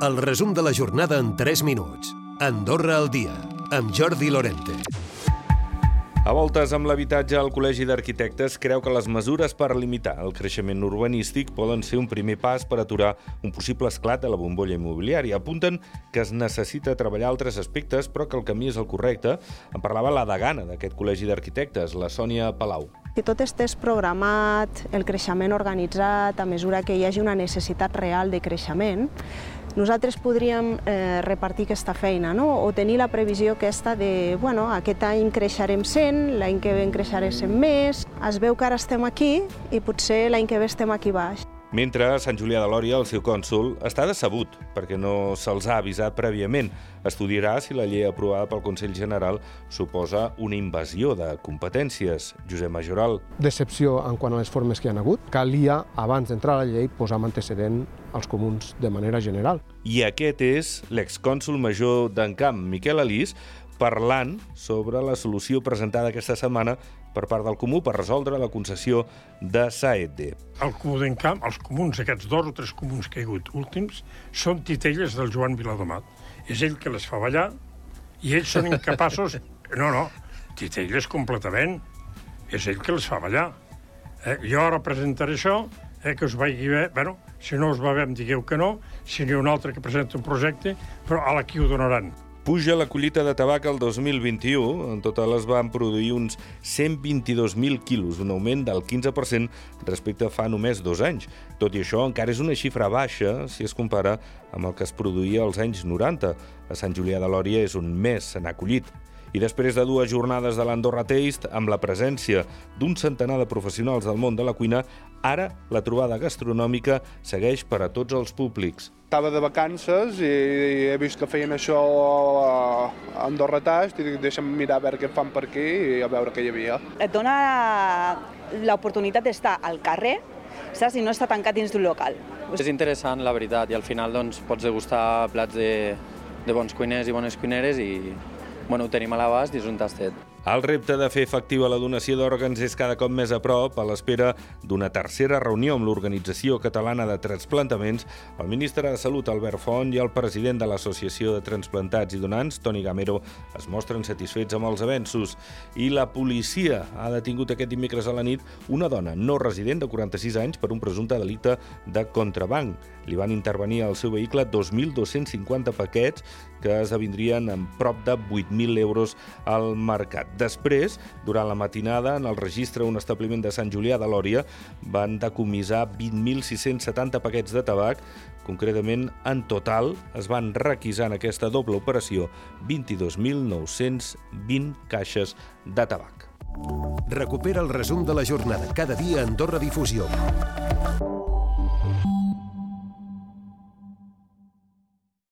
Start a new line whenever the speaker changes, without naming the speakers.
El resum de la jornada en 3 minuts. Andorra al dia, amb Jordi Lorente.
A voltes amb l'habitatge, el Col·legi d'Arquitectes creu que les mesures per limitar el creixement urbanístic poden ser un primer pas per aturar un possible esclat de la bombolla immobiliària. Apunten que es necessita treballar altres aspectes, però que el camí és el correcte. En parlava la degana d'aquest Col·legi d'Arquitectes, la Sònia Palau.
Si tot estés programat, el creixement organitzat, a mesura que hi hagi una necessitat real de creixement, nosaltres podríem eh, repartir aquesta feina no? o tenir la previsió aquesta de bueno, aquest any creixerem 100, l'any que ve en creixerem 100 més, es veu que ara estem aquí i potser l'any que ve estem aquí baix.
Mentre a Sant Julià de Lòria, el seu cònsul, està decebut perquè no se'ls ha avisat prèviament. Estudiarà si la llei aprovada pel Consell General suposa una invasió de competències. Josep Majoral.
Decepció en quant a les formes que hi ha hagut. Calia, abans d'entrar a la llei, posar antecedent als comuns de manera general.
I aquest és l'excònsul major d'Encamp, Miquel Alís, parlant sobre la solució presentada aquesta setmana per part del Comú per resoldre la concessió de Saedde.
El Comú d'Encamp, els comuns, aquests dos o tres comuns que hi ha hagut últims, són titelles del Joan Viladomat. És ell que les fa ballar i ells són incapaços... No, no, titelles completament. És ell que les fa ballar. Eh, jo ara presentaré això, eh, que us vagi bé. Bueno, si no us va bé em digueu que no, si n'hi ha un altre que presenta un projecte, però a l'aquí ho donaran.
Puja la collita de tabac el 2021. En total es van produir uns 122.000 quilos, un augment del 15% respecte a fa només dos anys. Tot i això, encara és una xifra baixa si es compara amb el que es produïa als anys 90. A Sant Julià de Lòria és un mes se n'ha collit. I després de dues jornades de l'Andorra Taste, amb la presència d'un centenar de professionals del món de la cuina, ara la trobada gastronòmica segueix per a tots els públics.
Estava de vacances i he vist que feien això a Andorra Taste i dic, deixa'm mirar a veure què fan per aquí i a veure què hi havia.
Et dona l'oportunitat d'estar al carrer, saps? I no estar tancat dins d'un local.
És interessant, la veritat, i al final doncs, pots degustar plats de, de bons cuiners i bones cuineres i bueno, ho tenim a l'abast i és un tastet.
El repte de fer efectiva la donació d'òrgans és cada cop més a prop, a l'espera d'una tercera reunió amb l'Organització Catalana de Transplantaments, el ministre de Salut, Albert Font, i el president de l'Associació de Transplantats i Donants, Toni Gamero, es mostren satisfets amb els avenços. I la policia ha detingut aquest dimecres a la nit una dona no resident de 46 anys per un presumpte delicte de contrabanc. Li van intervenir al seu vehicle 2.250 paquets que esdevindrien en prop de 8.000 euros al mercat. Després, durant la matinada, en el registre un establiment de Sant Julià de Lòria van decomissar 20.670 paquets de tabac. Concretament, en total, es van requisar en aquesta doble operació 22.920 caixes de tabac.
Recupera el resum de la jornada cada dia a Andorra Difusió.